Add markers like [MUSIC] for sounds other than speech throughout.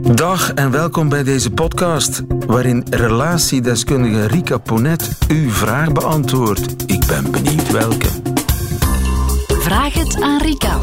Dag en welkom bij deze podcast, waarin relatiedeskundige Rika Ponet uw vraag beantwoordt. Ik ben benieuwd welke. Vraag het aan Rika.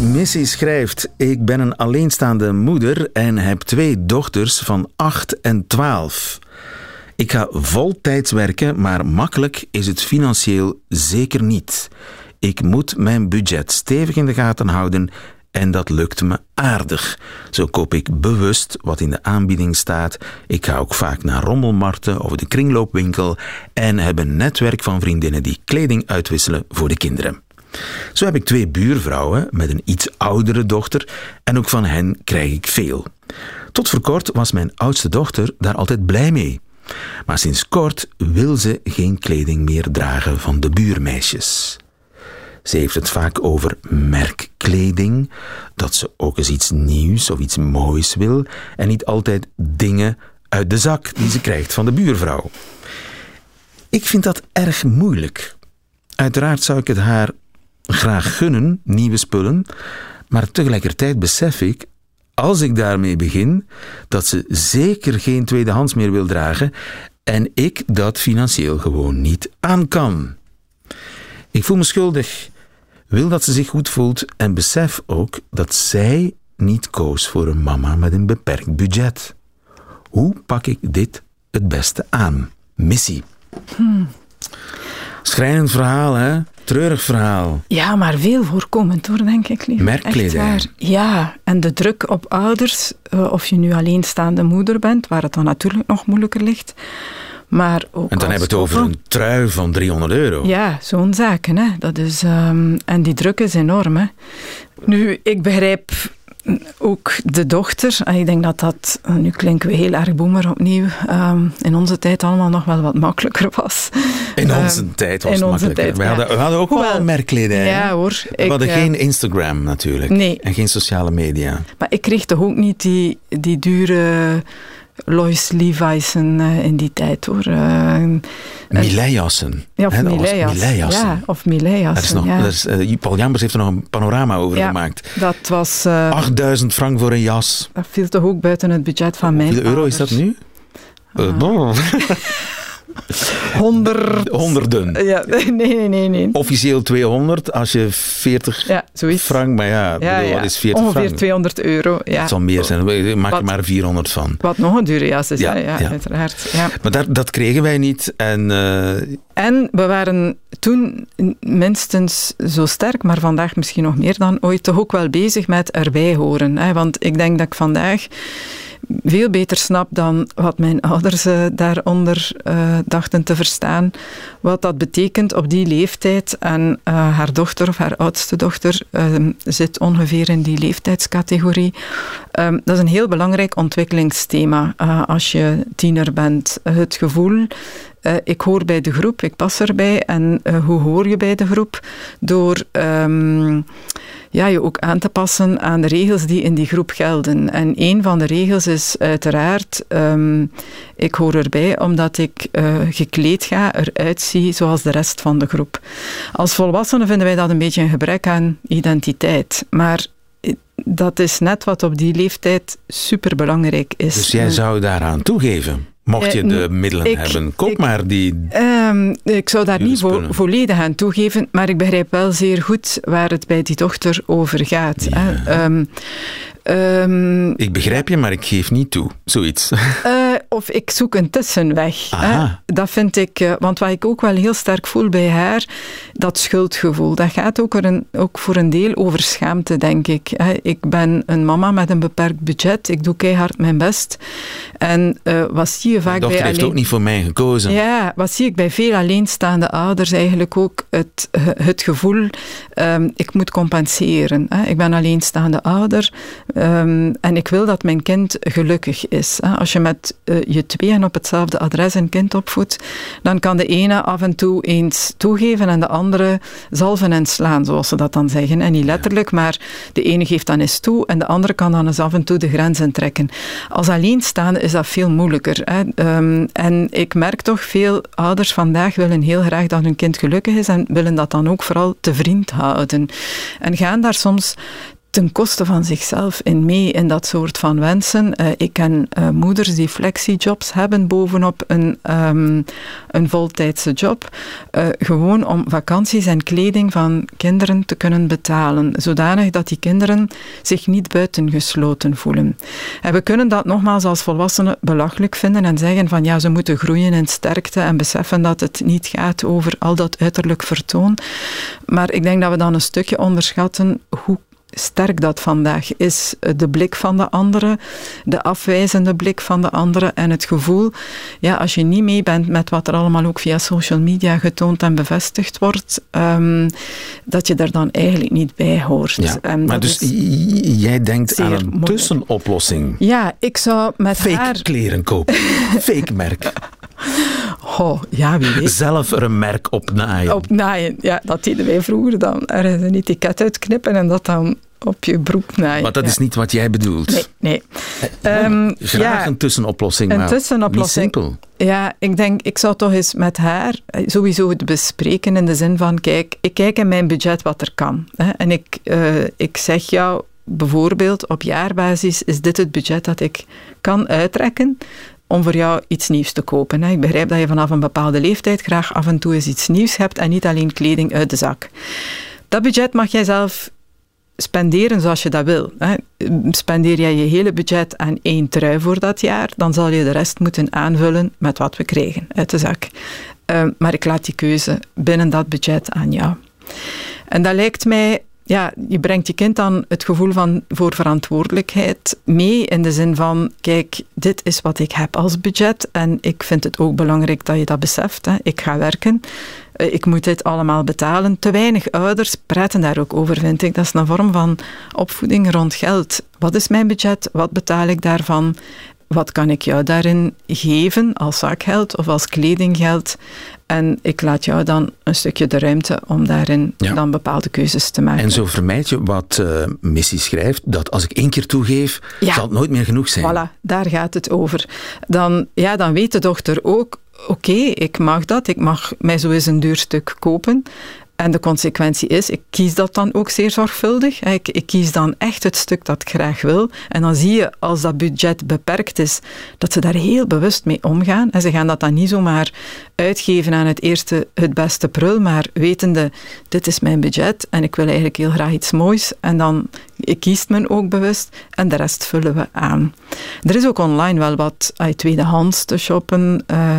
Missy schrijft: Ik ben een alleenstaande moeder en heb twee dochters van 8 en 12. Ik ga voltijds werken, maar makkelijk is het financieel zeker niet. Ik moet mijn budget stevig in de gaten houden en dat lukt me aardig. Zo koop ik bewust wat in de aanbieding staat. Ik ga ook vaak naar rommelmarkten of de kringloopwinkel en heb een netwerk van vriendinnen die kleding uitwisselen voor de kinderen. Zo heb ik twee buurvrouwen met een iets oudere dochter en ook van hen krijg ik veel. Tot voor kort was mijn oudste dochter daar altijd blij mee. Maar sinds kort wil ze geen kleding meer dragen van de buurmeisjes. Ze heeft het vaak over merkkleding, dat ze ook eens iets nieuws of iets moois wil en niet altijd dingen uit de zak die ze krijgt van de buurvrouw. Ik vind dat erg moeilijk. Uiteraard zou ik het haar graag gunnen, nieuwe spullen, maar tegelijkertijd besef ik, als ik daarmee begin, dat ze zeker geen tweedehands meer wil dragen en ik dat financieel gewoon niet aan kan. Ik voel me schuldig wil dat ze zich goed voelt en besef ook dat zij niet koos voor een mama met een beperkt budget. Hoe pak ik dit het beste aan? Missie. Hmm. Schrijnend verhaal, hè? Treurig verhaal. Ja, maar veel voorkomend hoor, denk ik. Lief. Ja, en de druk op ouders, eh, of je nu alleenstaande moeder bent, waar het dan natuurlijk nog moeilijker ligt, maar ook en dan hebben we het over een trui van 300 euro. Ja, zo'n zaken. Hè. Dat is, um, en die druk is enorm. Hè. Nu, ik begrijp ook de dochter. En ik denk dat dat, nu klinken we heel erg boemer opnieuw, um, in onze tijd allemaal nog wel wat makkelijker was. In ehm, onze tijd was het makkelijker. Tijd, we, hadden, we hadden ook wel merkkleding. Ja hoor. We ik, hadden uh, geen Instagram natuurlijk. Nee. En geen sociale media. Maar ik kreeg toch ook niet die, die dure Lois Levi's uh, in die tijd hoor. Uh, Mileijassen. Ja, of Mileijassen. Ja, of Mileijassen. Ja. Uh, Paul Jambers heeft er nog een panorama over ja, gemaakt. Dat was... 8000 frank voor een jas. Dat viel toch ook buiten het budget van mijn Hoeveel euro is dat nu? Uh, [LAUGHS] [LAUGHS] Honderd. Honderden. Ja, [LAUGHS] nee, nee, nee, nee. Officieel 200 als je 40 ja, frank, maar ja, ja, bedoel, ja. wat is 40 Ongeveer frank? 200 euro. Ja. Het zal meer zijn, maak er maar 400 van. Wat nog een dure jas is, ja, ja, uiteraard. Ja. Maar dat, dat kregen wij niet. En, uh... en we waren toen minstens zo sterk, maar vandaag misschien nog meer dan ooit, toch ook wel bezig met erbij horen. Hè? Want ik denk dat ik vandaag veel beter snap dan wat mijn ouders uh, daaronder uh, dachten te verstaan. Wat dat betekent op die leeftijd. En uh, haar dochter of haar oudste dochter ehm, zit ongeveer in die leeftijdscategorie. Um, dat is een heel belangrijk ontwikkelingsthema als je tiener bent. Het gevoel uh, ik hoor bij de groep, ik pas erbij. En uh, hoe hoor je bij de groep? Door um, ja, je ook aan te passen aan de regels die in die groep gelden. En een van de regels is uiteraard, um, ik hoor erbij omdat ik gekleed ga, eruit zie zoals de rest van de groep. Als volwassenen vinden wij dat een beetje een gebrek aan identiteit. Maar dat is net wat op die leeftijd superbelangrijk is. Dus jij zou daaraan toegeven? Mocht je de middelen ik, hebben, koop ik, maar die. Um, ik zou daar niet vo volledig aan toegeven, maar ik begrijp wel zeer goed waar het bij die dochter over gaat. Ja. Hè. Um, um, ik begrijp je, maar ik geef niet toe. Zoiets. Uh, of ik zoek een tussenweg. Hè. Dat vind ik, uh, want wat ik ook wel heel sterk voel bij haar, dat schuldgevoel. Dat gaat ook, een, ook voor een deel over schaamte, denk ik. Hè. Ik ben een mama met een beperkt budget. Ik doe keihard mijn best. En uh, wat zie je vaak Mijn dochter bij heeft alleen... ook niet voor mij gekozen. Ja, wat zie ik bij veel alleenstaande ouders eigenlijk ook het, het gevoel, um, ik moet compenseren. Hè. Ik ben alleenstaande ouder um, en ik wil dat mijn kind gelukkig is. Hè. Als je met uh, je tweeën op hetzelfde adres een kind opvoedt, dan kan de ene af en toe eens toegeven en de andere zalven en slaan, zoals ze dat dan zeggen. En niet letterlijk, maar de ene geeft dan eens toe en de andere kan dan eens af en toe de grenzen trekken. Als alleenstaande is dat veel moeilijker. Hè. Um, en ik merk toch, veel ouders vandaag willen heel graag dat hun kind gelukkig is en willen dat dan ook vooral te vriend houden. En gaan daar soms ten koste van zichzelf in mee in dat soort van wensen. Uh, ik ken uh, moeders die flexijobs hebben bovenop een, um, een voltijdse job, uh, gewoon om vakanties en kleding van kinderen te kunnen betalen, zodanig dat die kinderen zich niet buitengesloten voelen. En we kunnen dat nogmaals als volwassenen belachelijk vinden en zeggen van ja, ze moeten groeien in sterkte en beseffen dat het niet gaat over al dat uiterlijk vertoon. Maar ik denk dat we dan een stukje onderschatten hoe sterk dat vandaag is. De blik van de andere, de afwijzende blik van de andere en het gevoel, ja, als je niet mee bent met wat er allemaal ook via social media getoond en bevestigd wordt, um, dat je er dan eigenlijk niet bij hoort. Ja, maar dus jij denkt aan een tussenoplossing? Ja, ik zou met Fake haar... kleren kopen. [LAUGHS] Fake merk. Oh, ja, wie weet. Zelf er een merk op naaien. Op naaien, ja, dat deden wij vroeger dan. Er een etiket uitknippen en dat dan op je broek naaien. Maar dat ja. is niet wat jij bedoelt. Nee, nee. Um, Graag ja, een tussenoplossing, een maar tussenoplossing. niet simpel. Ja, ik denk, ik zou toch eens met haar sowieso het bespreken in de zin van, kijk, ik kijk in mijn budget wat er kan. Hè, en ik, uh, ik zeg jou bijvoorbeeld, op jaarbasis is dit het budget dat ik kan uittrekken om voor jou iets nieuws te kopen. Ik begrijp dat je vanaf een bepaalde leeftijd graag af en toe eens iets nieuws hebt en niet alleen kleding uit de zak. Dat budget mag jij zelf spenderen zoals je dat wil. Spendeer jij je hele budget aan één trui voor dat jaar, dan zal je de rest moeten aanvullen met wat we krijgen uit de zak. Maar ik laat die keuze binnen dat budget aan jou. En dat lijkt mij ja, je brengt je kind dan het gevoel van voor verantwoordelijkheid mee in de zin van, kijk, dit is wat ik heb als budget en ik vind het ook belangrijk dat je dat beseft. Hè. Ik ga werken, ik moet dit allemaal betalen. Te weinig ouders praten daar ook over, vind ik. Dat is een vorm van opvoeding rond geld. Wat is mijn budget? Wat betaal ik daarvan? Wat kan ik jou daarin geven als zakgeld of als kledinggeld? En ik laat jou dan een stukje de ruimte om daarin ja. dan bepaalde keuzes te maken. En zo vermijd je wat uh, Missy schrijft, dat als ik één keer toegeef, ja. zal het nooit meer genoeg zijn. Voilà, daar gaat het over. Dan, ja, dan weet de dochter ook, oké, okay, ik mag dat, ik mag mij zo eens een duur stuk kopen. En de consequentie is, ik kies dat dan ook zeer zorgvuldig. Ik, ik, kies dan echt het stuk dat ik graag wil. En dan zie je, als dat budget beperkt is, dat ze daar heel bewust mee omgaan. En ze gaan dat dan niet zomaar uitgeven aan het eerste, het beste prul, maar wetende, dit is mijn budget en ik wil eigenlijk heel graag iets moois. En dan kiest men ook bewust en de rest vullen we aan. Er is ook online wel wat uit tweedehands te shoppen. Uh,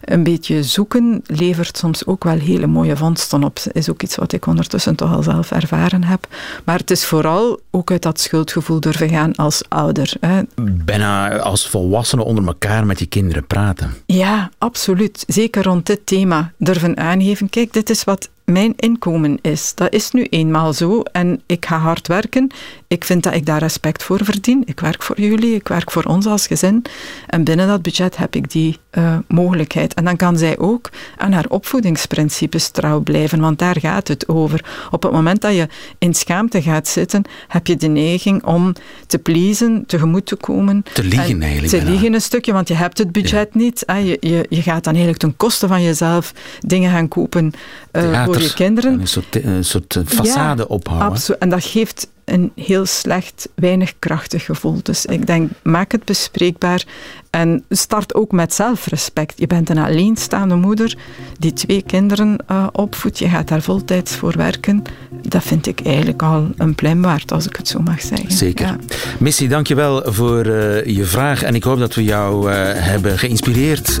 een beetje zoeken levert soms ook wel hele mooie vondsten op. Is ook iets wat ik ondertussen toch al zelf ervaren heb. Maar het is vooral ook uit dat schuldgevoel durven gaan als ouder. Hè. Bijna als volwassenen onder elkaar met je kinderen praten. Ja, absoluut. Zeker rond dit thema durven aangeven. Kijk, dit is wat mijn inkomen is. Dat is nu eenmaal zo en ik ga hard werken. Ik vind dat ik daar respect voor verdien. Ik werk voor jullie, ik werk voor ons als gezin. En binnen dat budget heb ik die uh, mogelijkheid. En dan kan zij ook aan haar opvoedingsprincipes trouw blijven, want daar gaat het over. Op het moment dat je in schaamte gaat zitten, heb je de neiging om te pleasen, tegemoet te komen. Te liegen eigenlijk. Te liegen een stukje, want je hebt het budget ja. niet. Je, je, je gaat dan eigenlijk ten koste van jezelf dingen gaan kopen uh, voor je kinderen. Een soort, een soort façade ja, ophouden. Absoluut. En dat geeft een heel slecht, weinig krachtig gevoel. Dus ik denk, maak het bespreekbaar en start ook met zelfrespect. Je bent een alleenstaande moeder die twee kinderen uh, opvoedt. Je gaat daar voltijds voor werken. Dat vind ik eigenlijk al een plein waard, als ik het zo mag zeggen. Zeker. Ja. Missy, dankjewel voor uh, je vraag en ik hoop dat we jou uh, hebben geïnspireerd.